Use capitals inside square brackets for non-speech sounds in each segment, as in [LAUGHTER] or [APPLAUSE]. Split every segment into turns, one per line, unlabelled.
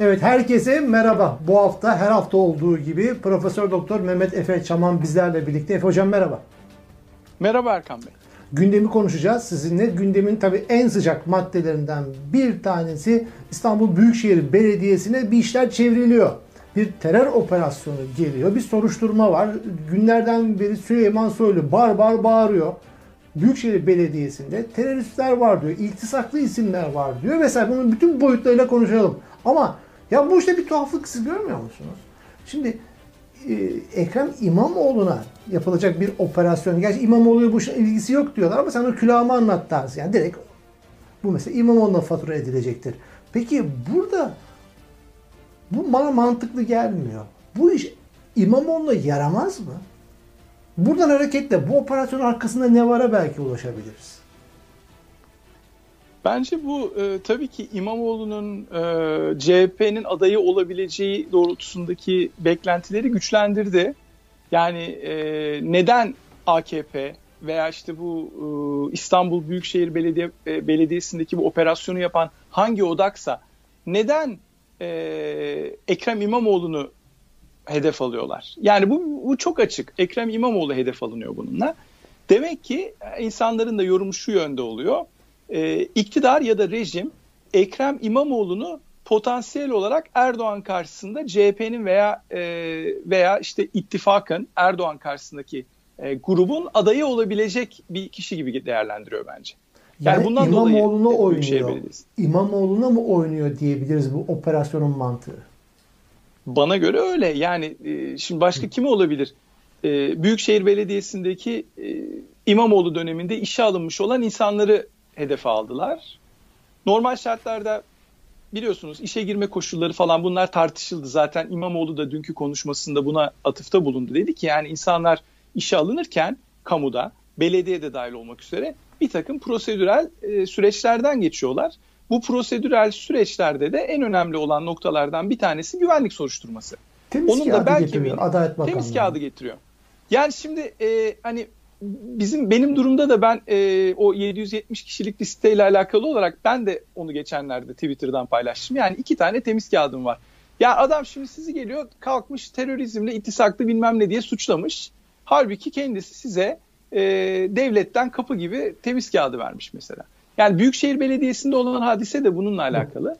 Evet herkese merhaba. Bu hafta her hafta olduğu gibi Profesör Doktor Mehmet Efe Çaman bizlerle birlikte. Efe hocam merhaba.
Merhaba Erkan Bey.
Gündemi konuşacağız sizinle. Gündemin tabii en sıcak maddelerinden bir tanesi İstanbul Büyükşehir Belediyesi'ne bir işler çevriliyor. Bir terör operasyonu geliyor. Bir soruşturma var. Günlerden beri Süleyman Soylu bar bar bağırıyor. Büyükşehir Belediyesi'nde teröristler var diyor. İltisaklı isimler var diyor vesaire. Bunun bütün boyutlarıyla konuşalım. Ama ya bu işte bir tuhaflık siz görmüyor musunuz? Şimdi e, Ekrem İmamoğlu'na yapılacak bir operasyon. Gerçi İmamoğlu'ya bu ilgisi yok diyorlar ama sen o külahımı anlat tarzı. Yani direkt bu mesela İmamoğlu'na fatura edilecektir. Peki burada bu bana mantıklı gelmiyor. Bu iş İmamoğlu'na yaramaz mı? Buradan hareketle bu operasyon arkasında ne vara belki ulaşabiliriz.
Bence bu e, tabii ki İmamoğlu'nun e, CHP'nin adayı olabileceği doğrultusundaki beklentileri güçlendirdi. Yani e, neden AKP veya işte bu e, İstanbul Büyükşehir Belediye e, Belediyesi'ndeki bu operasyonu yapan hangi odaksa neden e, Ekrem İmamoğlu'nu hedef alıyorlar? Yani bu, bu çok açık. Ekrem İmamoğlu hedef alınıyor bununla. Demek ki insanların da yorumu şu yönde oluyor e, iktidar ya da rejim Ekrem İmamoğlu'nu potansiyel olarak Erdoğan karşısında CHP'nin veya e, veya işte ittifakın Erdoğan karşısındaki e, grubun adayı olabilecek bir kişi gibi değerlendiriyor bence.
Yani, yani bundan İmamoğlu'na dolayı oynuyor. İmamoğlu'na mı oynuyor diyebiliriz bu operasyonun mantığı?
Bana göre öyle. Yani e, şimdi başka kim olabilir? E, Büyükşehir Belediyesi'ndeki e, İmamoğlu döneminde işe alınmış olan insanları hedefe aldılar. Normal şartlarda biliyorsunuz işe girme koşulları falan bunlar tartışıldı. Zaten İmamoğlu da dünkü konuşmasında buna atıfta bulundu. Dedi ki yani insanlar işe alınırken kamuda, belediye de dahil olmak üzere bir takım prosedürel e, süreçlerden geçiyorlar. Bu prosedürel süreçlerde de en önemli olan noktalardan bir tanesi güvenlik soruşturması.
Temiz Onun da belki getiriyor, Adalet Bakanlığı.
Temiz kağıdı getiriyor. Yani şimdi e, hani bizim benim durumda da ben e, o 770 kişilik listeyle alakalı olarak ben de onu geçenlerde Twitter'dan paylaştım. Yani iki tane temiz kağıdım var. Ya adam şimdi sizi geliyor kalkmış terörizmle ittisaklı bilmem ne diye suçlamış. Halbuki kendisi size e, devletten kapı gibi temiz kağıdı vermiş mesela. Yani Büyükşehir Belediyesi'nde olan hadise de bununla alakalı.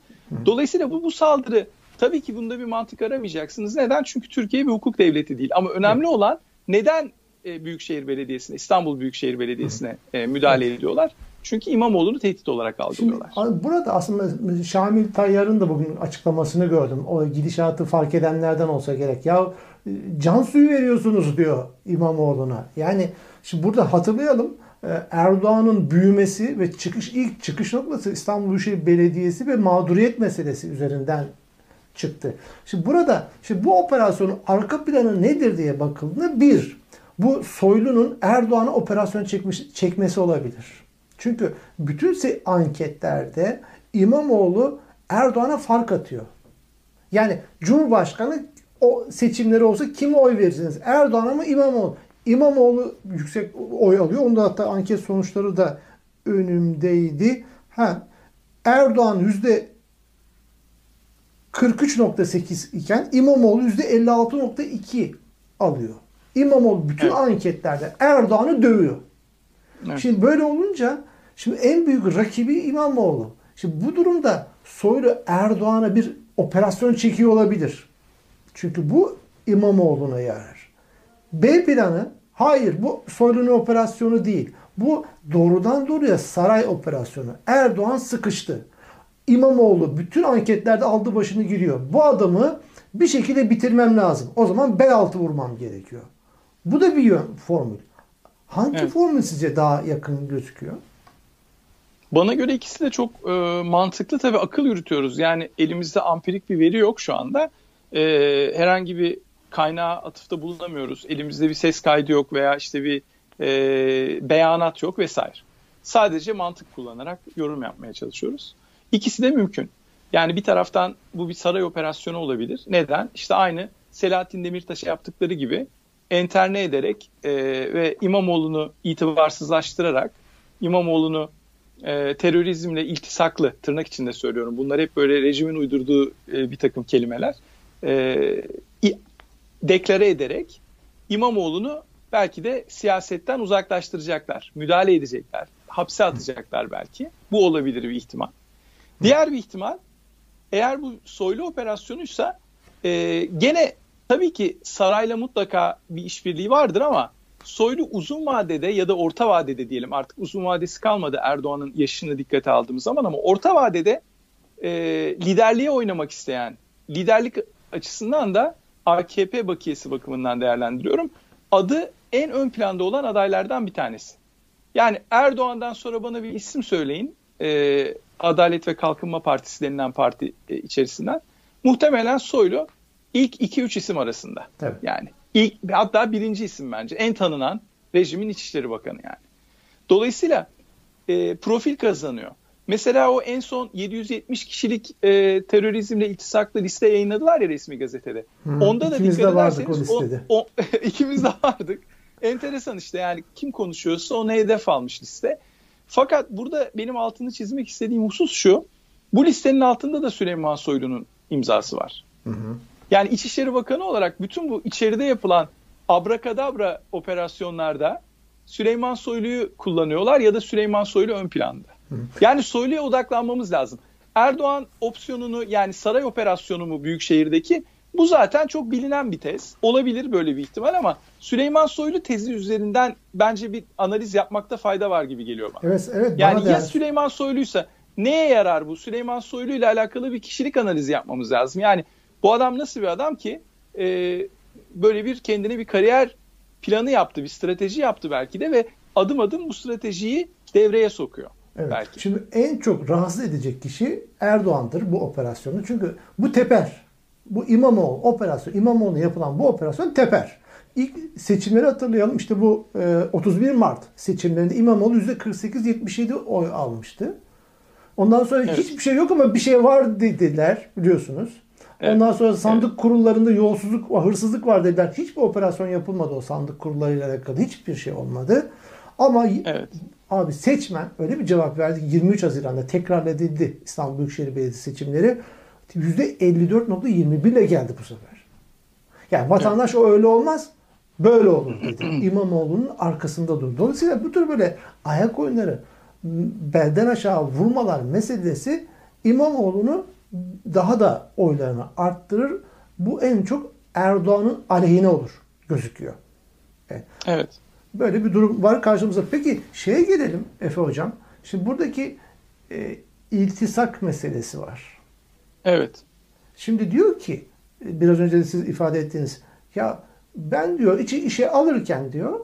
Dolayısıyla bu, bu saldırı tabii ki bunda bir mantık aramayacaksınız. Neden? Çünkü Türkiye bir hukuk devleti değil. Ama önemli olan neden e, Büyükşehir Belediyesi'ne, İstanbul Büyükşehir Belediyesi'ne e, müdahale ediyorlar. Çünkü İmamoğlu'nu tehdit olarak algılıyorlar.
Şimdi, burada aslında Şamil Tayyar'ın da bugün açıklamasını gördüm. O gidişatı fark edenlerden olsa gerek. Ya e, can suyu veriyorsunuz diyor İmamoğlu'na. Yani şimdi burada hatırlayalım. E, Erdoğan'ın büyümesi ve çıkış ilk çıkış noktası İstanbul Büyükşehir Belediyesi ve mağduriyet meselesi üzerinden çıktı. Şimdi burada şimdi bu operasyonun arka planı nedir diye bakıldığında bir bu Soylu'nun Erdoğan'a operasyon çekmiş, çekmesi olabilir. Çünkü bütün anketlerde İmamoğlu Erdoğan'a fark atıyor. Yani Cumhurbaşkanı o seçimleri olsa kime oy verirsiniz? Erdoğan'a mı İmamoğlu? İmamoğlu yüksek oy alıyor. Onda hatta anket sonuçları da önümdeydi. Ha, Erdoğan yüzde 43.8 iken İmamoğlu yüzde 56.2 alıyor. İmamoğlu bütün evet. anketlerde Erdoğan'ı dövüyor. Evet. Şimdi böyle olunca şimdi en büyük rakibi İmamoğlu. Şimdi bu durumda Soylu Erdoğan'a bir operasyon çekiyor olabilir. Çünkü bu İmamoğlu'na yarar. B planı hayır bu Soylu'nun operasyonu değil. Bu doğrudan doğruya saray operasyonu. Erdoğan sıkıştı. İmamoğlu bütün anketlerde aldı başını giriyor. Bu adamı bir şekilde bitirmem lazım. O zaman bel altı vurmam gerekiyor. Bu da bir yön, formül. Hangi evet. formül sizce daha yakın gözüküyor?
Bana göre ikisi de çok e, mantıklı. Tabii akıl yürütüyoruz. Yani elimizde ampirik bir veri yok şu anda. E, herhangi bir kaynağa atıfta bulunamıyoruz. Elimizde bir ses kaydı yok veya işte bir e, beyanat yok vesaire. Sadece mantık kullanarak yorum yapmaya çalışıyoruz. İkisi de mümkün. Yani bir taraftan bu bir saray operasyonu olabilir. Neden? İşte aynı Selahattin Demirtaş'a yaptıkları gibi enterne ederek e, ve İmamoğlu'nu itibarsızlaştırarak İmamoğlu'nu e, terörizmle iltisaklı tırnak içinde söylüyorum. Bunlar hep böyle rejimin uydurduğu e, bir takım kelimeler. E, deklare ederek İmamoğlu'nu belki de siyasetten uzaklaştıracaklar, müdahale edecekler, hapse atacaklar belki. Bu olabilir bir ihtimal. Diğer bir ihtimal eğer bu soylu operasyonuysa e, gene tabii ki sarayla mutlaka bir işbirliği vardır ama Soylu uzun vadede ya da orta vadede diyelim artık uzun vadesi kalmadı Erdoğan'ın yaşını dikkate aldığımız zaman ama orta vadede e, liderliğe oynamak isteyen liderlik açısından da AKP bakiyesi bakımından değerlendiriyorum. Adı en ön planda olan adaylardan bir tanesi. Yani Erdoğan'dan sonra bana bir isim söyleyin. E, Adalet ve Kalkınma Partisi denilen parti e, içerisinden. Muhtemelen Soylu ilk 2-3 isim arasında. Tabii. Yani ilk hatta birinci isim bence. En tanınan rejimin İçişleri Bakanı yani. Dolayısıyla e, profil kazanıyor. Mesela o en son 770 kişilik e, terörizmle iltisaklı liste yayınladılar ya resmi gazetede.
Hmm, Onda da dikkat de vardık o listede. O,
o, [LAUGHS] ikimiz de vardık. Enteresan işte yani kim konuşuyorsa ona hedef almış liste. Fakat burada benim altını çizmek istediğim husus şu. Bu listenin altında da Süleyman Soylu'nun imzası var. Hı hı. Yani İçişleri Bakanı olarak bütün bu içeride yapılan abrakadabra operasyonlarda Süleyman Soylu'yu kullanıyorlar ya da Süleyman Soylu ön planda. Yani Soylu'ya odaklanmamız lazım. Erdoğan opsiyonunu yani saray operasyonu mu büyük şehirdeki bu zaten çok bilinen bir tez. Olabilir böyle bir ihtimal ama Süleyman Soylu tezi üzerinden bence bir analiz yapmakta fayda var gibi geliyor bana.
Evet, evet.
Yani ya Süleyman Soylu'ysa neye yarar bu? Süleyman Soylu ile alakalı bir kişilik analizi yapmamız lazım. Yani bu adam nasıl bir adam ki e, böyle bir kendine bir kariyer planı yaptı, bir strateji yaptı belki de ve adım adım bu stratejiyi devreye sokuyor.
Evet.
Belki.
Şimdi en çok rahatsız edecek kişi Erdoğan'dır bu operasyonu. Çünkü bu teper. Bu İmamoğlu operasyon, İmamoğlu'na yapılan bu operasyon teper. İlk seçimleri hatırlayalım. İşte bu e, 31 Mart seçimlerinde İmamoğlu %48-77 oy almıştı. Ondan sonra evet. hiçbir şey yok ama bir şey var dediler biliyorsunuz. Evet. Ondan sonra sandık evet. kurullarında yolsuzluk, hırsızlık var dediler. Hiçbir operasyon yapılmadı o sandık kurullarıyla alakalı. Hiçbir şey olmadı. Ama evet. abi seçmen öyle bir cevap verdi 23 Haziran'da tekrar edildi İstanbul Büyükşehir Belediyesi seçimleri. %54.21 ile geldi bu sefer. Yani vatandaş evet. o öyle olmaz böyle olur dedi. [CLEARS THROAT] İmamoğlu'nun arkasında durdu. Dolayısıyla bu tür böyle ayak oyunları belden aşağı vurmalar meselesi İmamoğlu'nu daha da oylarını arttırır. Bu en çok Erdoğan'ın aleyhine olur gözüküyor.
Evet. evet.
Böyle bir durum var karşımızda. Peki şeye gelelim Efe Hocam. Şimdi buradaki e, iltisak meselesi var.
Evet.
Şimdi diyor ki biraz önce de siz ifade ettiğiniz ya ben diyor içi işe alırken diyor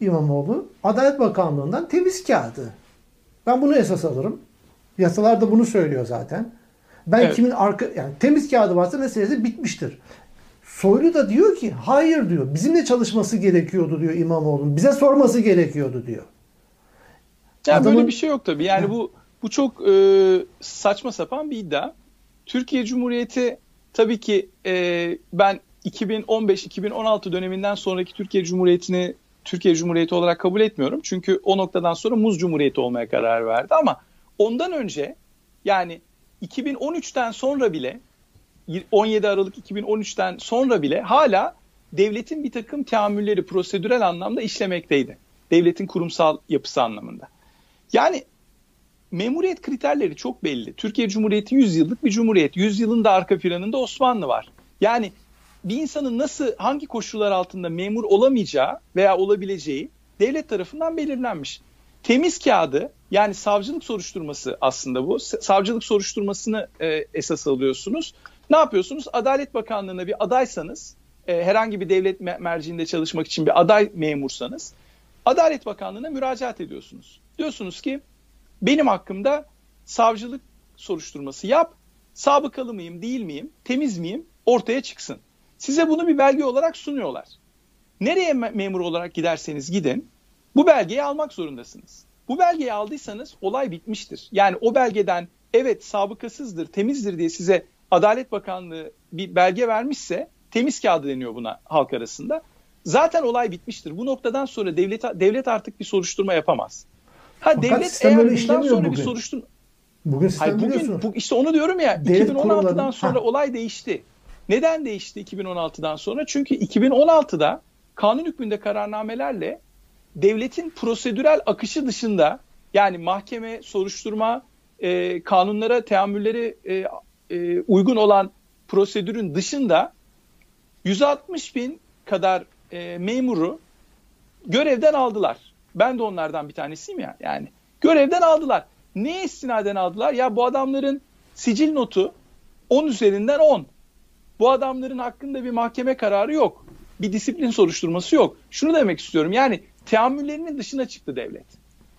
İmamoğlu Adalet Bakanlığı'ndan temiz kağıdı. Ben bunu esas alırım. Yasalar da bunu söylüyor zaten. Ben evet. kimin arka yani temiz kağıdı varsa meselesi bitmiştir. Soylu da diyor ki hayır diyor. Bizimle çalışması gerekiyordu diyor İmamoğlu'nun. Bize sorması gerekiyordu diyor.
Yani Adamın... böyle bir şey yok tabii. Yani bu bu çok e, saçma sapan bir iddia. Türkiye Cumhuriyeti tabii ki e, ben 2015-2016 döneminden sonraki Türkiye Cumhuriyeti'ni Türkiye Cumhuriyeti olarak kabul etmiyorum. Çünkü o noktadan sonra Muz Cumhuriyeti olmaya karar verdi ama ondan önce yani 2013'ten sonra bile 17 Aralık 2013'ten sonra bile hala devletin bir takım teamülleri prosedürel anlamda işlemekteydi. Devletin kurumsal yapısı anlamında. Yani memuriyet kriterleri çok belli. Türkiye Cumhuriyeti 100 yıllık bir cumhuriyet. 100 yılın da arka planında Osmanlı var. Yani bir insanın nasıl hangi koşullar altında memur olamayacağı veya olabileceği devlet tarafından belirlenmiş. Temiz kağıdı yani savcılık soruşturması aslında bu. Savcılık soruşturmasını e, esas alıyorsunuz. Ne yapıyorsunuz? Adalet Bakanlığı'na bir adaysanız, e, herhangi bir devlet merciinde çalışmak için bir aday memursanız, Adalet Bakanlığı'na müracaat ediyorsunuz. Diyorsunuz ki benim hakkımda savcılık soruşturması yap, sabıkalı mıyım, değil miyim, temiz miyim ortaya çıksın. Size bunu bir belge olarak sunuyorlar. Nereye memur olarak giderseniz gidin, bu belgeyi almak zorundasınız. Bu belgeyi aldıysanız olay bitmiştir. Yani o belgeden evet sabıkasızdır, temizdir diye size Adalet Bakanlığı bir belge vermişse temiz kağıdı deniyor buna halk arasında. Zaten olay bitmiştir. Bu noktadan sonra devlet devlet artık bir soruşturma yapamaz. Ha Fakat devlet eğer bundan sonra bugün. bir soruşturma Bugün sistem Hayır, bugün bu, işte onu diyorum ya Devlet 2016'dan kurulları... sonra ha. olay değişti. Neden değişti 2016'dan sonra? Çünkü 2016'da kanun hükmünde kararnamelerle devletin prosedürel akışı dışında yani mahkeme, soruşturma, e, kanunlara, teamülleri e, e, uygun olan prosedürün dışında 160 bin kadar e, memuru görevden aldılar. Ben de onlardan bir tanesiyim ya yani. Görevden aldılar. Ne istinaden aldılar? Ya bu adamların sicil notu 10 üzerinden 10. Bu adamların hakkında bir mahkeme kararı yok. Bir disiplin soruşturması yok. Şunu demek istiyorum. Yani teamüllerinin dışına çıktı devlet.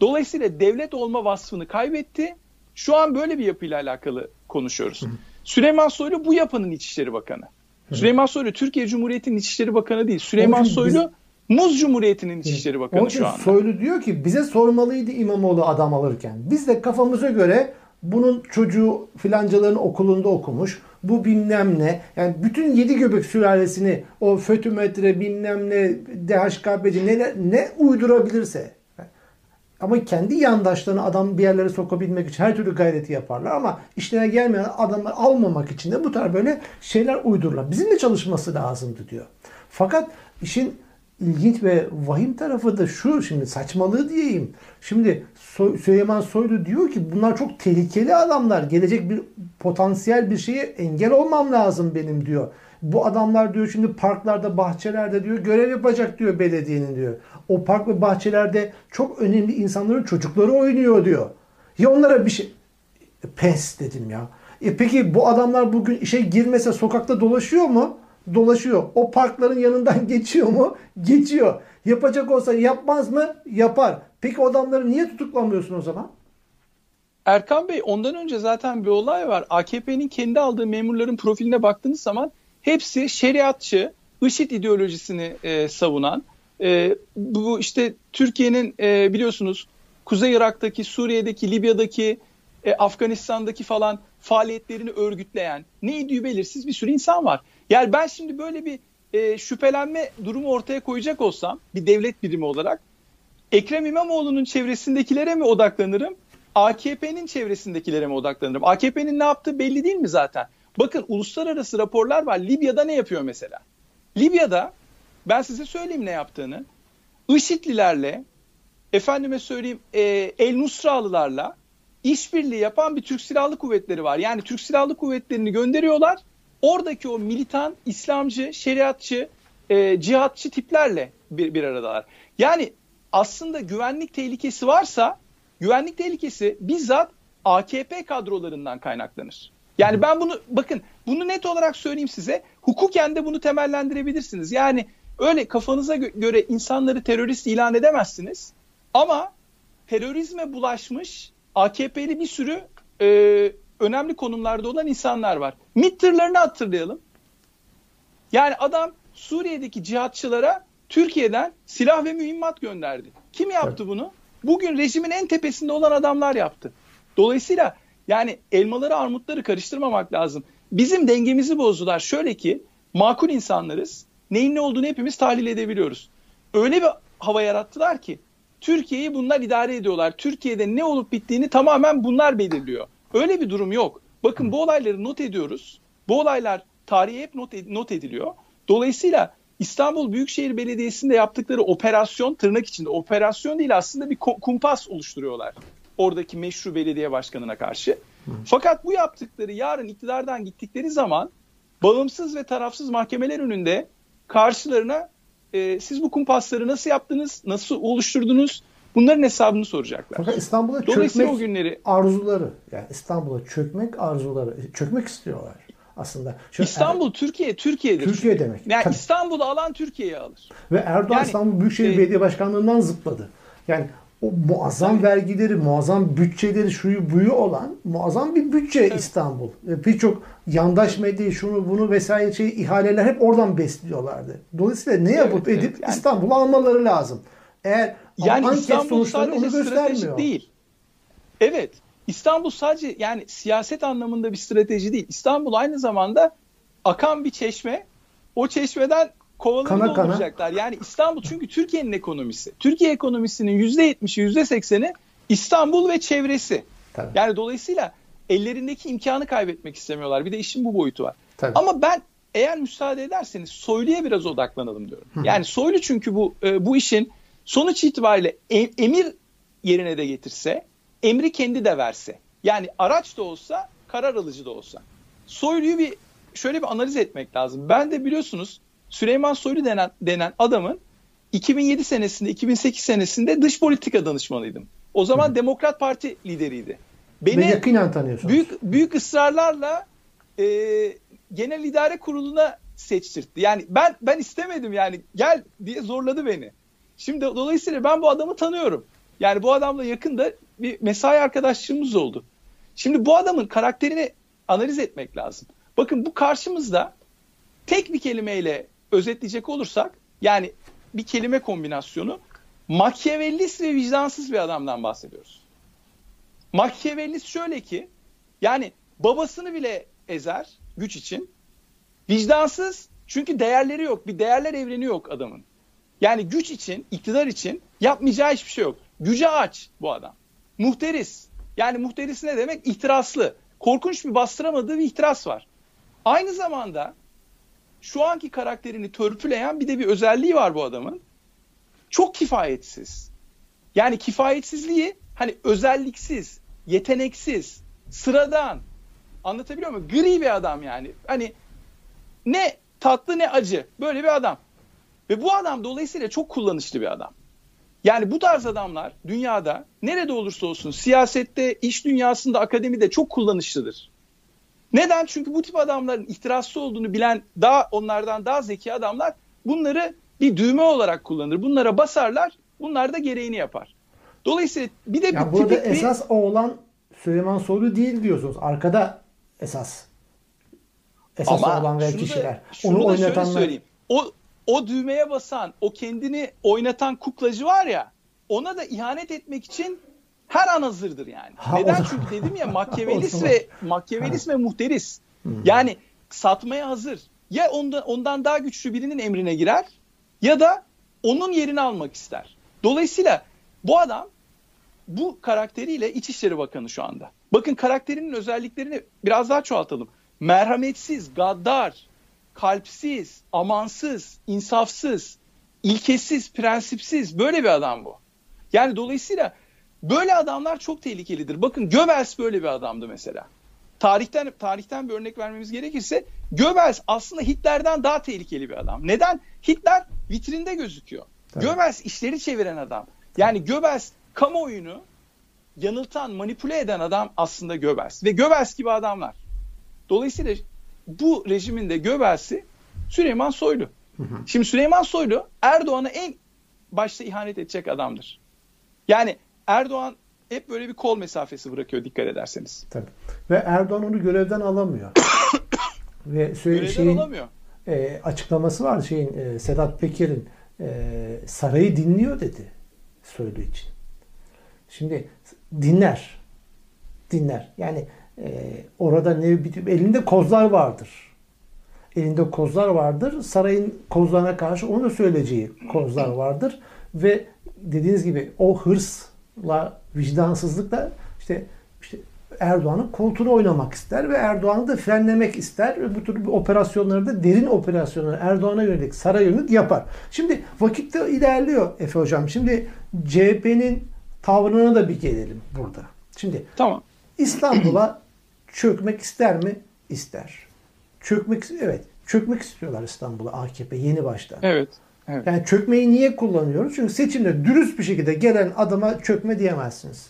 Dolayısıyla devlet olma vasfını kaybetti. Şu an böyle bir yapıyla alakalı konuşuyoruz. Hı. Süleyman Soylu bu yapının İçişleri Bakanı. Hı. Süleyman Soylu Türkiye Cumhuriyeti'nin İçişleri Bakanı değil. Süleyman Soylu biz... Muz Cumhuriyeti'nin İçişleri Bakanı Onun şu anda.
Soylu diyor ki bize sormalıydı İmamoğlu adam alırken. Biz de kafamıza göre bunun çocuğu filancaların okulunda okumuş. Bu bilmem ne. Yani bütün yedi göbek sülalesini o fötümetre bilmem ne DHKP'ci ne, ne uydurabilirse ama kendi yandaşlarını adam bir yerlere sokabilmek için her türlü gayreti yaparlar ama işlerine gelmeyen adamları almamak için de bu tarz böyle şeyler uydururlar. Bizimle çalışması lazımdı diyor. Fakat işin ilginç ve vahim tarafı da şu şimdi saçmalığı diyeyim. Şimdi Süleyman Soylu diyor ki bunlar çok tehlikeli adamlar. Gelecek bir potansiyel bir şeye engel olmam lazım benim diyor. Bu adamlar diyor şimdi parklarda, bahçelerde diyor görev yapacak diyor belediyenin diyor. O park ve bahçelerde çok önemli insanların çocukları oynuyor diyor. Ya onlara bir şey pes dedim ya. E peki bu adamlar bugün işe girmese sokakta dolaşıyor mu? Dolaşıyor. O parkların yanından [LAUGHS] geçiyor mu? Geçiyor. Yapacak olsa yapmaz mı? Yapar. Peki o adamları niye tutuklamıyorsun o zaman?
Erkan Bey ondan önce zaten bir olay var. AKP'nin kendi aldığı memurların profiline baktığınız zaman hepsi şeriatçı, IŞİD ideolojisini e, savunan, e, bu işte Türkiye'nin e, biliyorsunuz Kuzey Irak'taki, Suriye'deki, Libya'daki, e, Afganistan'daki falan faaliyetlerini örgütleyen neydi belirsiz bir sürü insan var. Yani ben şimdi böyle bir e, şüphelenme durumu ortaya koyacak olsam bir devlet birimi olarak Ekrem İmamoğlu'nun çevresindekilere mi odaklanırım? AKP'nin çevresindekilere mi odaklanırım? AKP'nin ne yaptığı belli değil mi zaten? Bakın uluslararası raporlar var. Libya'da ne yapıyor mesela? Libya'da ben size söyleyeyim ne yaptığını. IŞİD'lilerle efendime söyleyeyim e, El Nusralılarla işbirliği yapan bir Türk Silahlı Kuvvetleri var. Yani Türk Silahlı Kuvvetleri'ni gönderiyorlar. Oradaki o militan, İslamcı, şeriatçı, e, cihatçı tiplerle bir, bir aradalar. Yani aslında güvenlik tehlikesi varsa güvenlik tehlikesi bizzat AKP kadrolarından kaynaklanır. Yani ben bunu bakın bunu net olarak söyleyeyim size. Hukuken de bunu temellendirebilirsiniz. Yani öyle kafanıza gö- göre insanları terörist ilan edemezsiniz. Ama terörizme bulaşmış AKP'li bir sürü e, önemli konumlarda olan insanlar var. MİT tırlarını hatırlayalım. Yani adam Suriye'deki cihatçılara Türkiye'den silah ve mühimmat gönderdi. Kim yaptı bunu? Bugün rejimin en tepesinde olan adamlar yaptı. Dolayısıyla yani elmaları armutları karıştırmamak lazım. Bizim dengemizi bozdular. Şöyle ki makul insanlarız. Neyin ne olduğunu hepimiz tahlil edebiliyoruz. Öyle bir hava yarattılar ki Türkiye'yi bunlar idare ediyorlar. Türkiye'de ne olup bittiğini tamamen bunlar belirliyor. Öyle bir durum yok. Bakın bu olayları not ediyoruz. Bu olaylar tarihe hep not, ed- not ediliyor. Dolayısıyla İstanbul Büyükşehir Belediyesi'nde yaptıkları operasyon tırnak içinde operasyon değil aslında bir kumpas oluşturuyorlar. Oradaki meşru belediye başkanına karşı. Fakat bu yaptıkları yarın iktidardan gittikleri zaman bağımsız ve tarafsız mahkemeler önünde karşılarına e, siz bu kumpasları nasıl yaptınız, nasıl oluşturdunuz bunların hesabını soracaklar.
Fakat İstanbul'a çökmek o günleri... arzuları yani İstanbul'a çökmek arzuları çökmek istiyorlar aslında.
Şu İstanbul er... Türkiye Türkiye'dir.
Türkiye demek.
Yani Tabii. İstanbul'u alan Türkiye'yi alır.
Ve Erdoğan yani, İstanbul Büyükşehir e... Belediye Başkanlığı'ndan zıpladı. Yani o muazzam Tabii. vergileri, muazzam bütçeleri, şuyu buyu olan muazzam bir bütçe Tabii. İstanbul. Birçok yandaş medya şunu bunu vesaire şey ihaleler hep oradan besliyorlardı. Dolayısıyla ne yapıp evet, edip evet. Yani, İstanbul'u almaları lazım. Eğer
yani anket İstanbul sonuçları onu göstermiyor. değil. Evet. İstanbul sadece yani siyaset anlamında bir strateji değil. İstanbul aynı zamanda akan bir çeşme. O çeşmeden kovalarını olacaklar. Yani İstanbul çünkü Türkiye'nin ekonomisi. Türkiye ekonomisinin %70'i %80'i İstanbul ve çevresi.
Tabii.
Yani dolayısıyla ellerindeki imkanı kaybetmek istemiyorlar. Bir de işin bu boyutu var.
Tabii.
Ama ben eğer müsaade ederseniz Soylu'ya biraz odaklanalım diyorum. Yani Soylu çünkü bu e, bu işin sonuç itibariyle e, emir yerine de getirse, emri kendi de verse. Yani araç da olsa, karar alıcı da olsa. Soylu'yu bir şöyle bir analiz etmek lazım. Ben de biliyorsunuz Süleyman Soylu denen, denen adamın 2007 senesinde, 2008 senesinde dış politika danışmanıydım. O zaman Hı. Demokrat Parti lideriydi.
Beni Ve yakinen tanıyorsunuz.
Büyük, büyük ısrarlarla e, genel idare kuruluna seçtirtti. Yani ben ben istemedim yani gel diye zorladı beni. Şimdi dolayısıyla ben bu adamı tanıyorum. Yani bu adamla yakında bir mesai arkadaşlığımız oldu. Şimdi bu adamın karakterini analiz etmek lazım. Bakın bu karşımızda tek bir kelimeyle özetleyecek olursak yani bir kelime kombinasyonu Machiavellist ve vicdansız bir adamdan bahsediyoruz. Machiavellist şöyle ki yani babasını bile ezer güç için. Vicdansız çünkü değerleri yok. Bir değerler evreni yok adamın. Yani güç için, iktidar için yapmayacağı hiçbir şey yok. Güce aç bu adam. Muhteris. Yani muhteris ne demek? İhtiraslı. Korkunç bir bastıramadığı bir ihtiras var. Aynı zamanda şu anki karakterini törpüleyen bir de bir özelliği var bu adamın. Çok kifayetsiz. Yani kifayetsizliği hani özelliksiz, yeteneksiz, sıradan. Anlatabiliyor muyum? Gri bir adam yani. Hani ne tatlı ne acı. Böyle bir adam. Ve bu adam dolayısıyla çok kullanışlı bir adam. Yani bu tarz adamlar dünyada nerede olursa olsun siyasette, iş dünyasında, akademide çok kullanışlıdır. Neden? Çünkü bu tip adamların ihtiraslı olduğunu bilen daha onlardan daha zeki adamlar bunları bir düğme olarak kullanır. Bunlara basarlar, bunlar da gereğini yapar. Dolayısıyla bir de
yani
bir
burada tipik esas bir... o olan Süleyman Soylu değil diyorsunuz. Arkada esas esas Ama olan ve kişiler. Da,
Onu oynatanlar. söyleyeyim. O o düğmeye basan, o kendini oynatan kuklacı var ya, ona da ihanet etmek için her an hazırdır yani. Ha, Neden? Zaman... Çünkü dedim ya [LAUGHS] Machiavellist ve Machiavellist ve muhteris. Hmm. Yani satmaya hazır. Ya ondan, ondan daha güçlü birinin emrine girer ya da onun yerini almak ister. Dolayısıyla bu adam bu karakteriyle İçişleri Bakanı şu anda. Bakın karakterinin özelliklerini biraz daha çoğaltalım. Merhametsiz, gaddar, kalpsiz, amansız, insafsız, ilkesiz, prensipsiz böyle bir adam bu. Yani dolayısıyla böyle adamlar çok tehlikelidir. Bakın Göbels böyle bir adamdı mesela. Tarihten tarihten bir örnek vermemiz gerekirse Göbels aslında Hitler'den daha tehlikeli bir adam. Neden? Hitler vitrinde gözüküyor. Tabii. Göbels işleri çeviren adam. Yani Göbels kamuoyunu yanıltan, manipüle eden adam aslında Göbels. Ve Göbels gibi adamlar. Dolayısıyla bu rejimin de Göbels'i Süleyman Soylu. Hı hı. Şimdi Süleyman Soylu Erdoğan'a en başta ihanet edecek adamdır. Yani Erdoğan hep böyle bir kol mesafesi bırakıyor dikkat ederseniz.
Tabii. Ve Erdoğan onu görevden alamıyor. [COUGHS] Ve
görevden şeyin, alamıyor.
E, açıklaması var şeyin e, Sedat Peker'in e, sarayı dinliyor dedi Soylu için. Şimdi dinler. Dinler. Yani e, orada ne elinde kozlar vardır. Elinde kozlar vardır. Sarayın kozlarına karşı onu söyleyeceği kozlar vardır ve dediğiniz gibi o hırsla, vicdansızlıkla işte işte Erdoğan'ın koltuğunu oynamak ister ve Erdoğan'ı da frenlemek ister ve bu tür operasyonları da derin operasyonları Erdoğan'a yönelik saray yönelik yapar. Şimdi vakitte ilerliyor Efe Hocam. Şimdi CHP'nin tavrına da bir gelelim burada. Şimdi
tamam.
İstanbul'a çökmek ister mi? İster. Çökmek evet. Çökmek istiyorlar İstanbul'a AKP yeni baştan.
Evet. Evet.
Yani çökmeyi niye kullanıyoruz? Çünkü seçimde dürüst bir şekilde gelen adama çökme diyemezsiniz.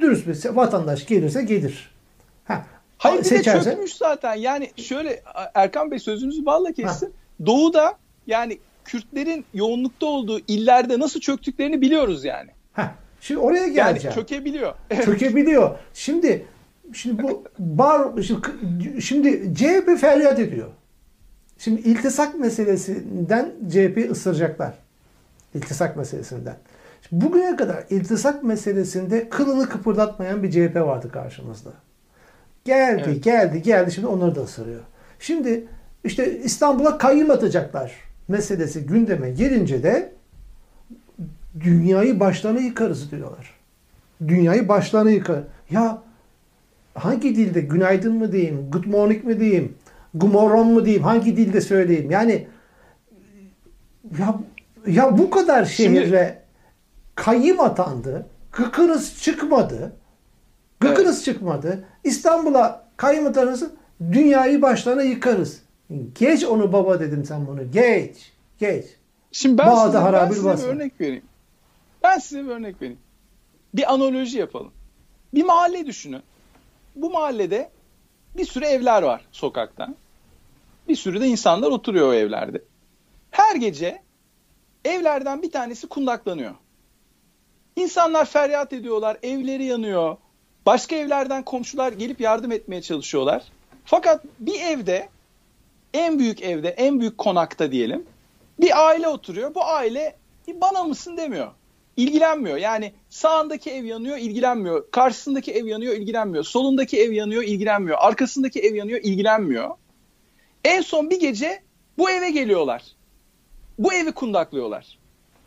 Dürüst bir vatandaş gelirse gelir.
Ha, Hayır seçerse... bir de çökmüş zaten. Yani şöyle Erkan Bey sözünüzü balla kessin. Ha. Doğu'da yani Kürtlerin yoğunlukta olduğu illerde nasıl çöktüklerini biliyoruz yani.
Ha. Şimdi oraya geleceğim.
Yani çökebiliyor. [LAUGHS]
çökebiliyor. Şimdi şimdi bu bar şimdi, şimdi CHP feryat ediyor. Şimdi iltisak meselesinden CHP ısıracaklar. İltisak meselesinden. Şimdi bugüne kadar iltisak meselesinde kılını kıpırdatmayan bir CHP vardı karşımızda. Geldi, evet. geldi, geldi. Şimdi onları da ısırıyor. Şimdi işte İstanbul'a kayyum atacaklar meselesi gündeme gelince de dünyayı başlarına yıkarız diyorlar. dünyayı başlarına yıkar. Ya hangi dilde günaydın mı diyeyim, good morning mi diyeyim, gumorron mu diyeyim, hangi dilde söyleyeyim? Yani ya ya bu kadar şehre Şimdi, kayyım atandı. Gıkınız çıkmadı. Gıkınız evet. çıkmadı. İstanbul'a kayyım atanırsa dünyayı başlarına yıkarız. Geç onu baba dedim sen bunu. Geç. Geç.
Şimdi ben Bağda size, ben size bir örnek vereyim. Ben size bir örnek vereyim. Bir analoji yapalım. Bir mahalle düşünün. Bu mahallede bir sürü evler var sokakta. Bir sürü de insanlar oturuyor o evlerde. Her gece evlerden bir tanesi kundaklanıyor. İnsanlar feryat ediyorlar, evleri yanıyor. Başka evlerden komşular gelip yardım etmeye çalışıyorlar. Fakat bir evde, en büyük evde, en büyük konakta diyelim, bir aile oturuyor. Bu aile bana mısın demiyor. İlgilenmiyor. Yani sağındaki ev yanıyor, ilgilenmiyor. Karşısındaki ev yanıyor, ilgilenmiyor. Solundaki ev yanıyor, ilgilenmiyor. Arkasındaki ev yanıyor, ilgilenmiyor. En son bir gece bu eve geliyorlar. Bu evi kundaklıyorlar.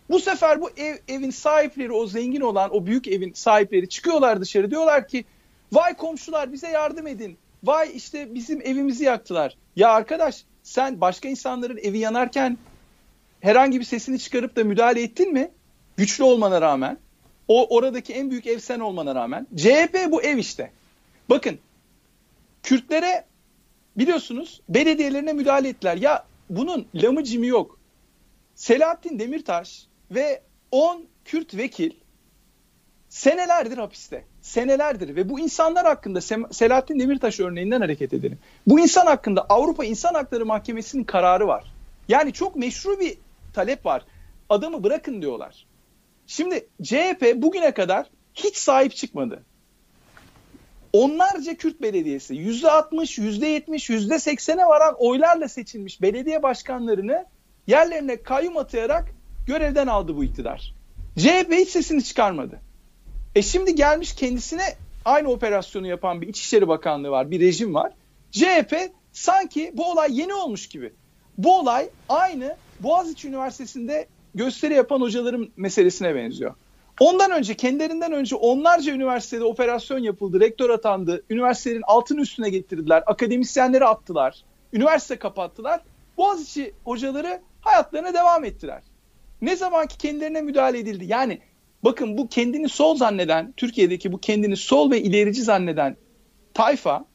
Bu sefer bu ev, evin sahipleri, o zengin olan, o büyük evin sahipleri çıkıyorlar dışarı. Diyorlar ki, vay komşular bize yardım edin. Vay işte bizim evimizi yaktılar. Ya arkadaş sen başka insanların evi yanarken herhangi bir sesini çıkarıp da müdahale ettin mi? Güçlü olmana rağmen. O oradaki en büyük ev sen olmana rağmen. CHP bu ev işte. Bakın Kürtlere biliyorsunuz belediyelerine müdahale ettiler. Ya bunun lamı cimi yok. Selahattin Demirtaş ve 10 Kürt vekil senelerdir hapiste. Senelerdir ve bu insanlar hakkında Selahattin Demirtaş örneğinden hareket edelim. Bu insan hakkında Avrupa İnsan Hakları Mahkemesi'nin kararı var. Yani çok meşru bir talep var. Adamı bırakın diyorlar. Şimdi CHP bugüne kadar hiç sahip çıkmadı. Onlarca Kürt belediyesi %60, %70, %80'e varan oylarla seçilmiş belediye başkanlarını yerlerine kayyum atayarak görevden aldı bu iktidar. CHP hiç sesini çıkarmadı. E şimdi gelmiş kendisine aynı operasyonu yapan bir İçişleri Bakanlığı var, bir rejim var. CHP sanki bu olay yeni olmuş gibi. Bu olay aynı Boğaziçi Üniversitesi'nde gösteri yapan hocaların meselesine benziyor. Ondan önce kendilerinden önce onlarca üniversitede operasyon yapıldı, rektör atandı, üniversitelerin altını üstüne getirdiler, akademisyenleri attılar, üniversite kapattılar. Boğaziçi hocaları hayatlarına devam ettiler. Ne zaman ki kendilerine müdahale edildi yani bakın bu kendini sol zanneden, Türkiye'deki bu kendini sol ve ilerici zanneden tayfa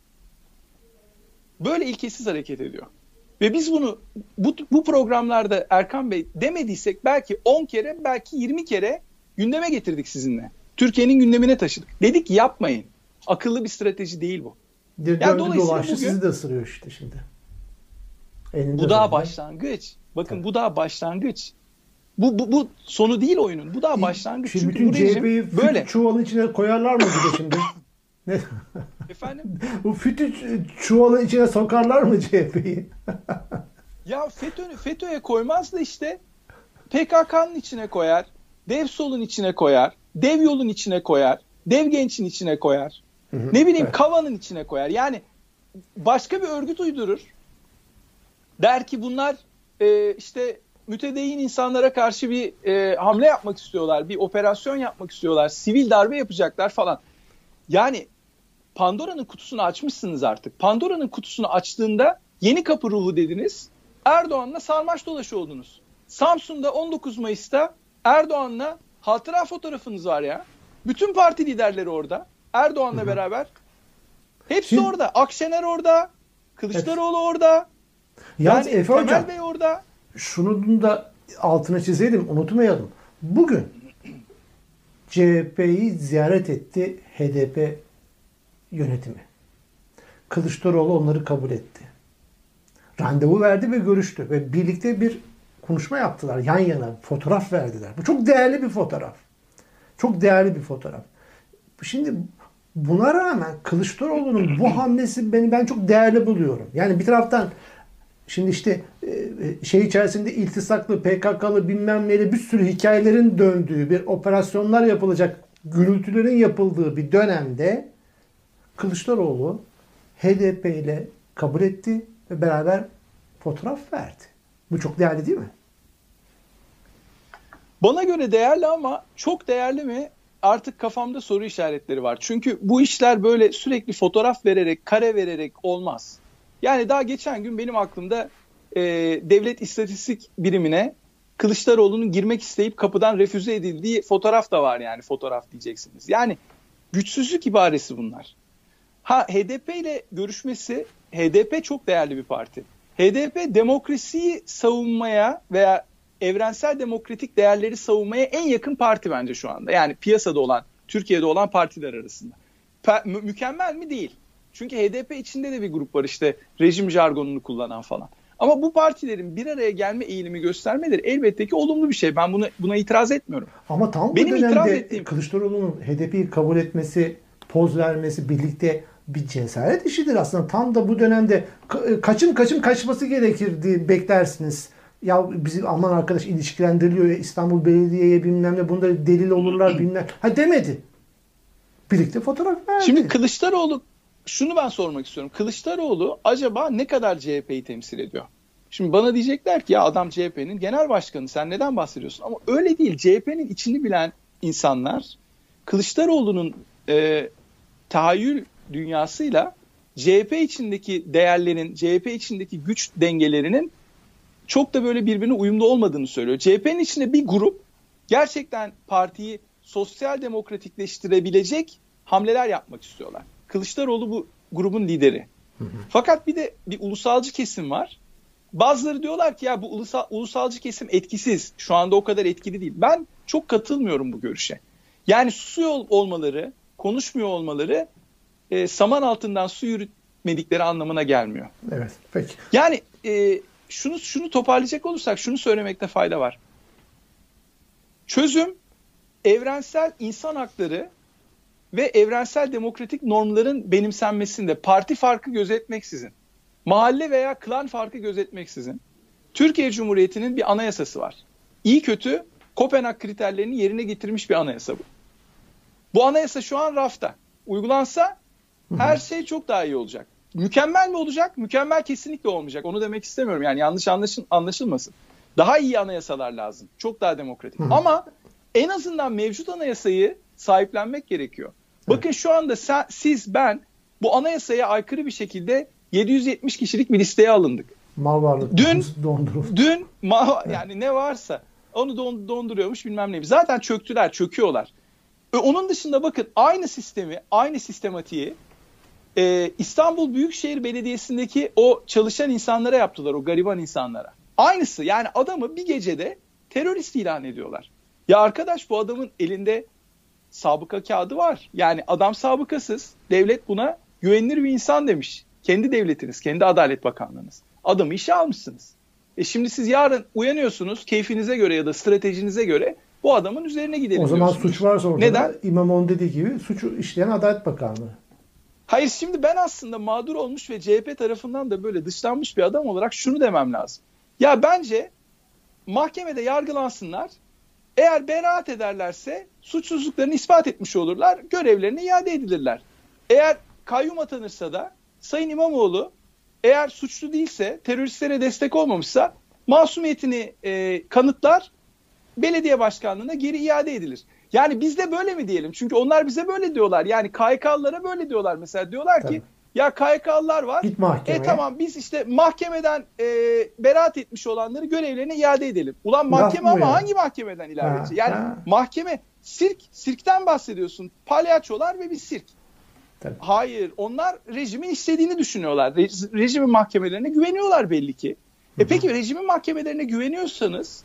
böyle ilkesiz hareket ediyor. Ve biz bunu bu, bu programlarda Erkan Bey demediysek belki 10 kere belki 20 kere gündeme getirdik sizinle. Türkiye'nin gündemine taşıdık. Dedik yapmayın. Akıllı bir strateji değil bu.
Bir yani dolayısıyla bugün, sizi de ısırıyor işte şimdi.
Elinde bu daha başlangıç. Bakın Tabii. bu daha başlangıç. Bu, bu, bu sonu değil oyunun. Bu daha başlangıç.
Şimdi Çünkü bütün CHP'yi böyle. çuvalın içine koyarlar mı bir şimdi? [LAUGHS] Ne?
Efendim?
Bu fütü çuvalın içine sokarlar mı CHP'yi? [LAUGHS]
ya FETÖ, FETÖ'ye koymaz da işte PKK'nın içine koyar. Dev solun içine koyar. Dev yolun içine koyar. Dev gençin içine koyar. Hı hı, ne bileyim evet. Kava'nın içine koyar. Yani başka bir örgüt uydurur. Der ki bunlar e, işte mütedeyyin insanlara karşı bir e, hamle yapmak istiyorlar. Bir operasyon yapmak istiyorlar. Sivil darbe yapacaklar falan. Yani Pandora'nın kutusunu açmışsınız artık. Pandora'nın kutusunu açtığında yeni kapı ruhu dediniz. Erdoğan'la sarmaş dolaşı oldunuz. Samsun'da 19 Mayıs'ta Erdoğan'la hatıra fotoğrafınız var ya. Bütün parti liderleri orada. Erdoğan'la Hı-hı. beraber. Hepsi Şimdi, orada. Akşener orada. Kılıçdaroğlu hepsi. orada.
Yalnız yani Efe Temel Hocam, Bey orada. Şunu da altına çizeydim unutmayalım. Bugün CHP'yi ziyaret etti HDP yönetimi. Kılıçdaroğlu onları kabul etti. Randevu verdi ve görüştü ve birlikte bir konuşma yaptılar yan yana. Fotoğraf verdiler. Bu çok değerli bir fotoğraf. Çok değerli bir fotoğraf. Şimdi buna rağmen Kılıçdaroğlu'nun bu hamlesi beni ben çok değerli buluyorum. Yani bir taraftan şimdi işte e, e, şey içerisinde iltisaklı, PKK'lı bilmem neli bir sürü hikayelerin döndüğü bir operasyonlar yapılacak, gürültülerin yapıldığı bir dönemde Kılıçdaroğlu HDP ile kabul etti ve beraber fotoğraf verdi. Bu çok değerli değil mi?
Bana göre değerli ama çok değerli mi? artık kafamda soru işaretleri var. Çünkü bu işler böyle sürekli fotoğraf vererek, kare vererek olmaz. Yani daha geçen gün benim aklımda e, devlet istatistik birimine Kılıçdaroğlu'nun girmek isteyip kapıdan refüze edildiği fotoğraf da var yani fotoğraf diyeceksiniz. Yani güçsüzlük ibaresi bunlar. Ha HDP ile görüşmesi HDP çok değerli bir parti. HDP demokrasiyi savunmaya veya evrensel demokratik değerleri savunmaya en yakın parti bence şu anda. Yani piyasada olan, Türkiye'de olan partiler arasında. Mü- mükemmel mi? Değil. Çünkü HDP içinde de bir grup var işte rejim jargonunu kullanan falan. Ama bu partilerin bir araya gelme eğilimi göstermeleri elbette ki olumlu bir şey. Ben buna buna itiraz etmiyorum.
Ama tam bu
Benim itiraz
dönemde
ettiğim...
Kılıçdaroğlu'nun HDP'yi kabul etmesi, poz vermesi birlikte bir cesaret işidir aslında. Tam da bu dönemde kaçın kaçın kaçması gerekirdi beklersiniz. Ya bizi aman arkadaş ilişkilendiriliyor ya İstanbul Belediye'ye bilmem ne bunda delil olurlar [CLEARS THROAT] bilmem. Ha demedi. Birlikte fotoğraf verdi.
Şimdi Kılıçdaroğlu şunu ben sormak istiyorum. Kılıçdaroğlu acaba ne kadar CHP'yi temsil ediyor? Şimdi bana diyecekler ki ya adam CHP'nin genel başkanı sen neden bahsediyorsun? Ama öyle değil. CHP'nin içini bilen insanlar Kılıçdaroğlu'nun e, tahayyül dünyasıyla CHP içindeki değerlerin, CHP içindeki güç dengelerinin çok da böyle birbirine uyumlu olmadığını söylüyor. CHP'nin içinde bir grup gerçekten partiyi sosyal demokratikleştirebilecek hamleler yapmak istiyorlar. Kılıçdaroğlu bu grubun lideri. Fakat bir de bir ulusalcı kesim var. Bazıları diyorlar ki ya bu ulusal, ulusalcı kesim etkisiz. Şu anda o kadar etkili değil. Ben çok katılmıyorum bu görüşe. Yani susuyor olmaları, konuşmuyor olmaları e, saman altından su yürütmedikleri anlamına gelmiyor.
Evet, peki.
Yani e, şunu şunu toparlayacak olursak şunu söylemekte fayda var. Çözüm evrensel insan hakları ve evrensel demokratik normların benimsenmesinde parti farkı gözetmeksizin, mahalle veya klan farkı gözetmeksizin Türkiye Cumhuriyeti'nin bir anayasası var. İyi kötü Kopenhag kriterlerini yerine getirmiş bir anayasa bu. Bu anayasa şu an rafta. Uygulansa her şey çok daha iyi olacak. Mükemmel mi olacak? Mükemmel kesinlikle olmayacak. Onu demek istemiyorum. Yani yanlış anlaşıl anlaşılmasın. Daha iyi anayasalar lazım. Çok daha demokratik. Ama en azından mevcut anayasayı sahiplenmek gerekiyor. Bakın şu anda sen, siz ben bu anayasaya aykırı bir şekilde 770 kişilik bir listeye alındık.
Mal varlık
dün [LAUGHS] dün ma, yani ne varsa onu don, donduruyormuş bilmem ne. Zaten çöktüler, çöküyorlar. E, onun dışında bakın aynı sistemi, aynı sistematiği e, İstanbul Büyükşehir Belediyesi'ndeki o çalışan insanlara yaptılar, o gariban insanlara. Aynısı yani adamı bir gecede terörist ilan ediyorlar. Ya arkadaş bu adamın elinde sabıka kağıdı var. Yani adam sabıkasız. Devlet buna güvenilir bir insan demiş. Kendi devletiniz, kendi Adalet Bakanlığınız. Adamı işe almışsınız. E şimdi siz yarın uyanıyorsunuz keyfinize göre ya da stratejinize göre bu adamın üzerine gidelim
O zaman
diyorsunuz.
suç varsa orada Neden? İmamoğlu dediği gibi suçu işleyen Adalet Bakanlığı.
Hayır şimdi ben aslında mağdur olmuş ve CHP tarafından da böyle dışlanmış bir adam olarak şunu demem lazım. Ya bence mahkemede yargılansınlar. Eğer beraat ederlerse suçsuzluklarını ispat etmiş olurlar. Görevlerine iade edilirler. Eğer kayyum atanırsa da Sayın İmamoğlu eğer suçlu değilse, teröristlere destek olmamışsa masumiyetini e, kanıtlar, belediye başkanlığına geri iade edilir. Yani biz de böyle mi diyelim? Çünkü onlar bize böyle diyorlar. Yani KYK'lılara böyle diyorlar mesela. Diyorlar Tabii. ki ya KYK'lılar var.
Git mahkemeye.
E tamam biz işte mahkemeden e, beraat etmiş olanları görevlerine iade edelim. Ulan mahkeme ama ya. hangi mahkemeden ilave edecek? Yani ha. mahkeme sirk, sirkten bahsediyorsun. Palyaçolar ve bir sirk. Tabii. Hayır, onlar rejimin istediğini düşünüyorlar. Re- rejimin mahkemelerine güveniyorlar belli ki. E peki rejimin mahkemelerine güveniyorsanız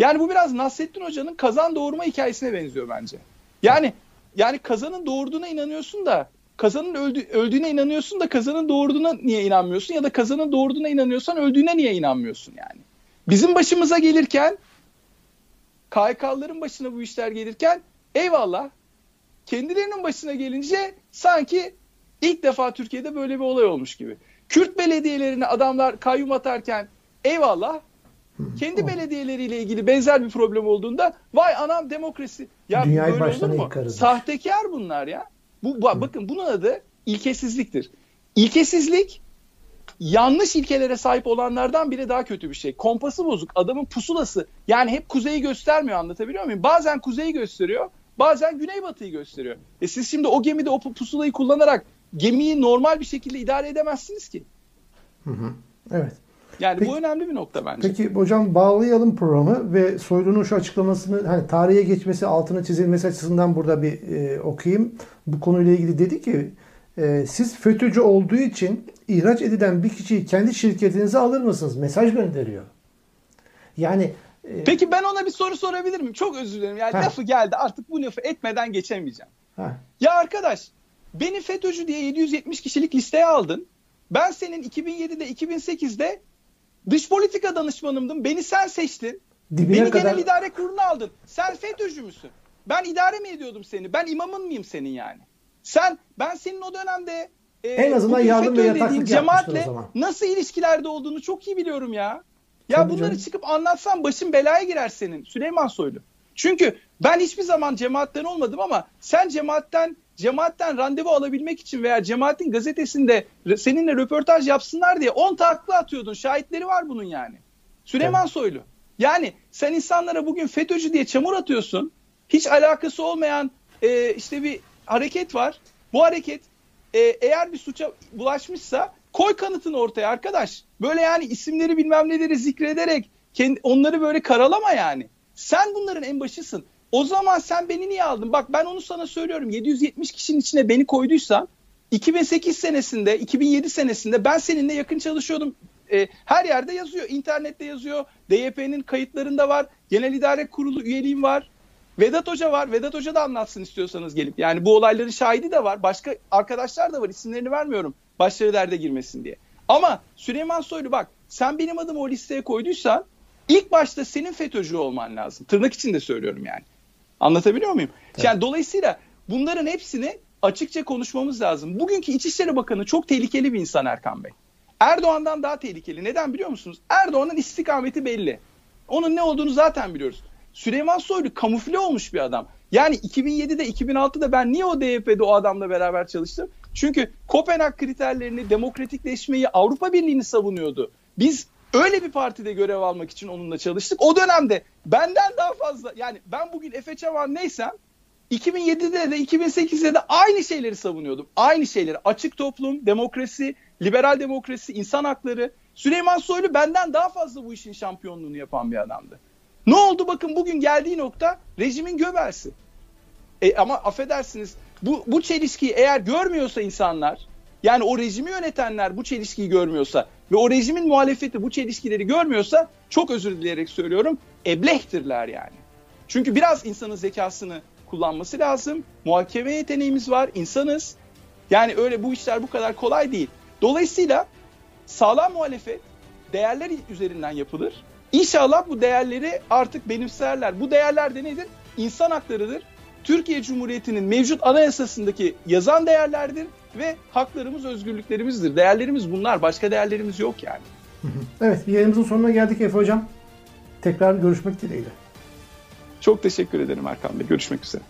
yani bu biraz Nasrettin Hoca'nın kazan doğurma hikayesine benziyor bence. Yani yani kazanın doğurduğuna inanıyorsun da kazanın öldü, öldüğüne inanıyorsun da kazanın doğurduğuna niye inanmıyorsun ya da kazanın doğurduğuna inanıyorsan öldüğüne niye inanmıyorsun yani. Bizim başımıza gelirken KHK'ların başına bu işler gelirken eyvallah kendilerinin başına gelince sanki ilk defa Türkiye'de böyle bir olay olmuş gibi. Kürt belediyelerine adamlar kayyum atarken eyvallah kendi belediyeleriyle ilgili benzer bir problem olduğunda vay anam demokrasi. Ya
Dünyayı böyle olur
mu?
Yıkarız.
Sahtekar bunlar ya. Bu, bu bakın bunun adı ilkesizliktir. İlkesizlik yanlış ilkelere sahip olanlardan bile daha kötü bir şey. Kompası bozuk. Adamın pusulası yani hep kuzeyi göstermiyor anlatabiliyor muyum? Bazen kuzeyi gösteriyor. bazen güneybatıyı gösteriyor. E siz şimdi o gemide o pusulayı kullanarak gemiyi normal bir şekilde idare edemezsiniz ki.
Hı hı. Evet.
Yani peki, bu önemli bir nokta bence.
Peki hocam bağlayalım programı ve Soylu'nun şu açıklamasını hani tarihe geçmesi, altına çizilmesi açısından burada bir e, okuyayım. Bu konuyla ilgili dedi ki e, siz FETÖ'cü olduğu için ihraç edilen bir kişiyi kendi şirketinize alır mısınız? Mesaj gönderiyor. Yani
e, Peki ben ona bir soru sorabilir miyim? Çok özür dilerim. Yani Heh. lafı geldi. Artık bu lafı etmeden geçemeyeceğim. Heh. Ya arkadaş, beni FETÖ'cü diye 770 kişilik listeye aldın. Ben senin 2007'de 2008'de dış politika danışmanımdım. Beni sen seçtin. Dibine Beni kadar... genel idare kuruluna aldın. Sen FETÖ'cü müsün? Ben idare mi ediyordum seni? Ben imamın mıyım senin yani? Sen ben senin o dönemde
e, en azından yardım ve yataklık cemaatle
nasıl ilişkilerde olduğunu çok iyi biliyorum ya. Ya Tabii bunları canım. çıkıp anlatsan başın belaya girer senin Süleyman Soylu. Çünkü ben hiçbir zaman cemaatten olmadım ama sen cemaatten cemaatten randevu alabilmek için veya cemaatin gazetesinde seninle röportaj yapsınlar diye 10 takla atıyordun. Şahitleri var bunun yani. Süleyman evet. Soylu. Yani sen insanlara bugün FETÖ'cü diye çamur atıyorsun. Hiç alakası olmayan e, işte bir hareket var. Bu hareket e, eğer bir suça bulaşmışsa koy kanıtını ortaya arkadaş. Böyle yani isimleri bilmem neleri zikrederek kendi, onları böyle karalama yani. Sen bunların en başısın. O zaman sen beni niye aldın? Bak ben onu sana söylüyorum. 770 kişinin içine beni koyduysan 2008 senesinde, 2007 senesinde ben seninle yakın çalışıyordum. E, her yerde yazıyor. İnternette yazıyor. DYP'nin kayıtlarında var. Genel İdare Kurulu üyeliğim var. Vedat Hoca var. Vedat Hoca da anlatsın istiyorsanız gelip. Yani bu olayların şahidi de var. Başka arkadaşlar da var. İsimlerini vermiyorum. Başları derde girmesin diye. Ama Süleyman Soylu bak sen benim adımı o listeye koyduysan ilk başta senin FETÖ'cü olman lazım. Tırnak içinde söylüyorum yani. Anlatabiliyor muyum? Tabii. Yani dolayısıyla bunların hepsini açıkça konuşmamız lazım. Bugünkü İçişleri Bakanı çok tehlikeli bir insan Erkan Bey. Erdoğan'dan daha tehlikeli. Neden biliyor musunuz? Erdoğan'ın istikameti belli. Onun ne olduğunu zaten biliyoruz. Süleyman Soylu kamufle olmuş bir adam. Yani 2007'de 2006'da ben niye o DYP'de o adamla beraber çalıştım? Çünkü Kopenhag kriterlerini, demokratikleşmeyi, Avrupa Birliği'ni savunuyordu. Biz öyle bir partide görev almak için onunla çalıştık. O dönemde benden daha fazla yani ben bugün Efe Çavan neysem 2007'de de 2008'de de aynı şeyleri savunuyordum. Aynı şeyleri. Açık toplum, demokrasi, liberal demokrasi, insan hakları. Süleyman Soylu benden daha fazla bu işin şampiyonluğunu yapan bir adamdı. Ne oldu bakın bugün geldiği nokta rejimin göbersi. E, ama affedersiniz bu, bu çelişkiyi eğer görmüyorsa insanlar yani o rejimi yönetenler bu çelişkiyi görmüyorsa ve o rejimin muhalefeti bu çelişkileri görmüyorsa çok özür dileyerek söylüyorum eblehtirler yani. Çünkü biraz insanın zekasını kullanması lazım. Muhakeme yeteneğimiz var, insanız. Yani öyle bu işler bu kadar kolay değil. Dolayısıyla sağlam muhalefet değerler üzerinden yapılır. İnşallah bu değerleri artık benimserler. Bu değerler de nedir? İnsan haklarıdır. Türkiye Cumhuriyeti'nin mevcut anayasasındaki yazan değerlerdir ve haklarımız, özgürlüklerimizdir. Değerlerimiz bunlar. Başka değerlerimiz yok yani. [LAUGHS]
Evet, yayınımızın sonuna geldik Efe Hocam. Tekrar görüşmek dileğiyle.
Çok teşekkür ederim Erkan Bey. Görüşmek üzere.